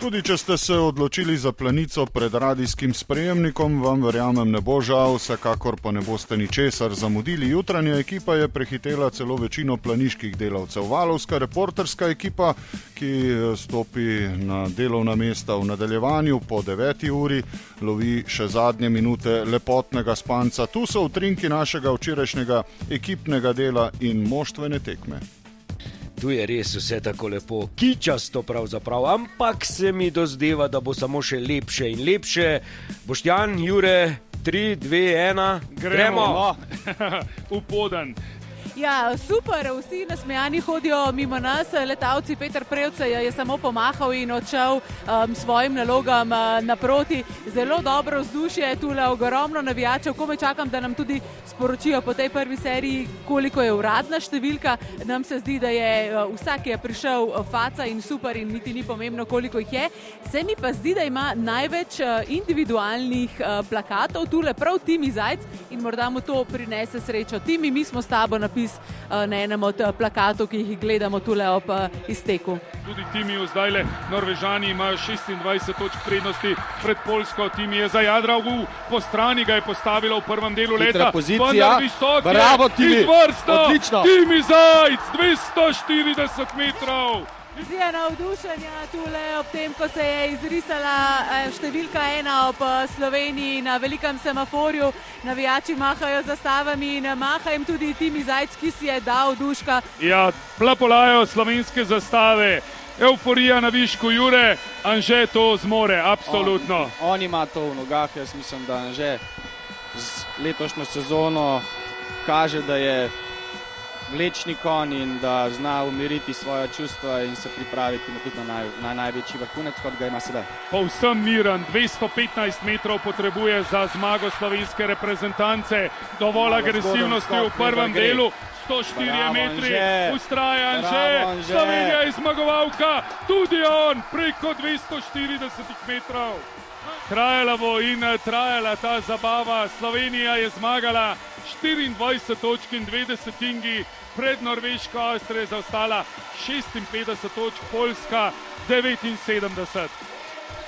Tudi če ste se odločili za planico pred radijskim sprejemnikom, vam verjamem ne bo žal, vsekakor pa ne boste ničesar zamudili. Jutranja ekipa je prehitela celo večino planiških delavcev. Valovska reporterska ekipa, ki stopi na delovna mesta v nadaljevanju po 9. uri, lovi še zadnje minute lepotnega spanca. Tu so utrinki našega včerajšnjega ekipnega dela in moštvene tekme. Tu je res vse tako lepo, kičasto pravzaprav, ampak se mi dozdeva, da bo samo še lepše in lepše. Boštjan, Jure, 3, 2, 1, gremo. gremo. Upoden. Ja, super, vsi nasmejani hodijo mimo nas, letalci Petr Prevce je samo pomahal in odšel um, svojim nalogam uh, naproti. Zelo dobro vzdušje, je ogromno navijačev, ko me čakam, da nam tudi sporočijo po tej prvi seriji, koliko je uradna številka. Nam se zdi, da je uh, vsak, ki je prišel, uh, faca in super in niti ni pomembno, koliko jih je. Se mi pa zdi, da ima največ uh, individualnih uh, plakatov, tu le prav Timi Zajc in morda mu to prinese srečo. Timi, mi smo s tabo napisali napis eh, na enem od eh, plakatov, ki jih gledamo tukaj ob eh, izteku. Tudi Timijo zdaj le, Norvežani imajo 26 točk prednosti pred Polsko, Timi je zajadral, po strani ga je postavila v prvem delu Hitra leta. pozicija. visok je, Bravo, Timi. izvrstno. Odlično. Timi Zajc, 240 metrov. Vizija navdušenja tukaj ob tem, ko se je izrisala eh, številka ena ob eh, Sloveniji na velikem semaforju. Navijači mahajo zastavami in maha jim tudi Timi Zajc, ki si je dal duška. Ja, plapolajo slovenske zastave. Euforija na višku Jure, Anže to zmore, absolutno. On, on ima to v nogah, jaz mislim, da že z letošnjo sezono kaže, da je vlečni konj in da zna umiriti svoje čustva in se pripraviti na, na, naj, na največji vrhunec, kot ga ima sedaj. Povsem miren, 215 metrov potrebuje za zmago slovenske reprezentance, dovolj Malo agresivnosti zgoden v skok, prvem delu. 104 Bravo, metri, ustraja že, Anže. Slovenija je zmagovalka, tudi on preko 240 metrov. Trajala bo in trajala ta zabava. Slovenija je zmagala 24 točk in 2 desetingi, pred Norveško Avstrija je zaostala 56 točk, Poljska 79.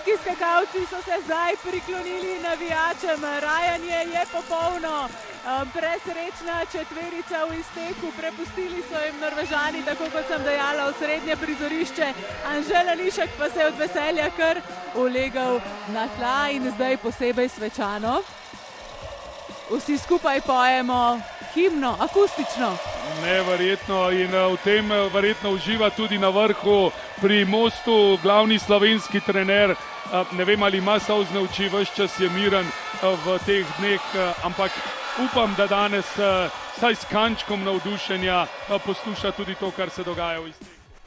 Ski skakalci so se zdaj priklonili navijačem, rajanje je popolno. Presrečna četverica v izteku, prepustili so jim Norvežani, tako kot sem dejala, v srednje prizorišče. Anžela Lišek pa se je od veselja kar ulegal na tla in zdaj posebej svečano. Vsi skupaj pojemo himno, akustično. Neverjetno in eh, v tem eh, verjetno uživa tudi na vrhu pri mostu glavni slovenski trener. Eh, Ne vem, ali ima solzne oči, vse čas je miren v teh dneh, eh, ampak upam, da danes, saj s kančkom navdušenja, posluša tudi to, kar se dogaja v Istri.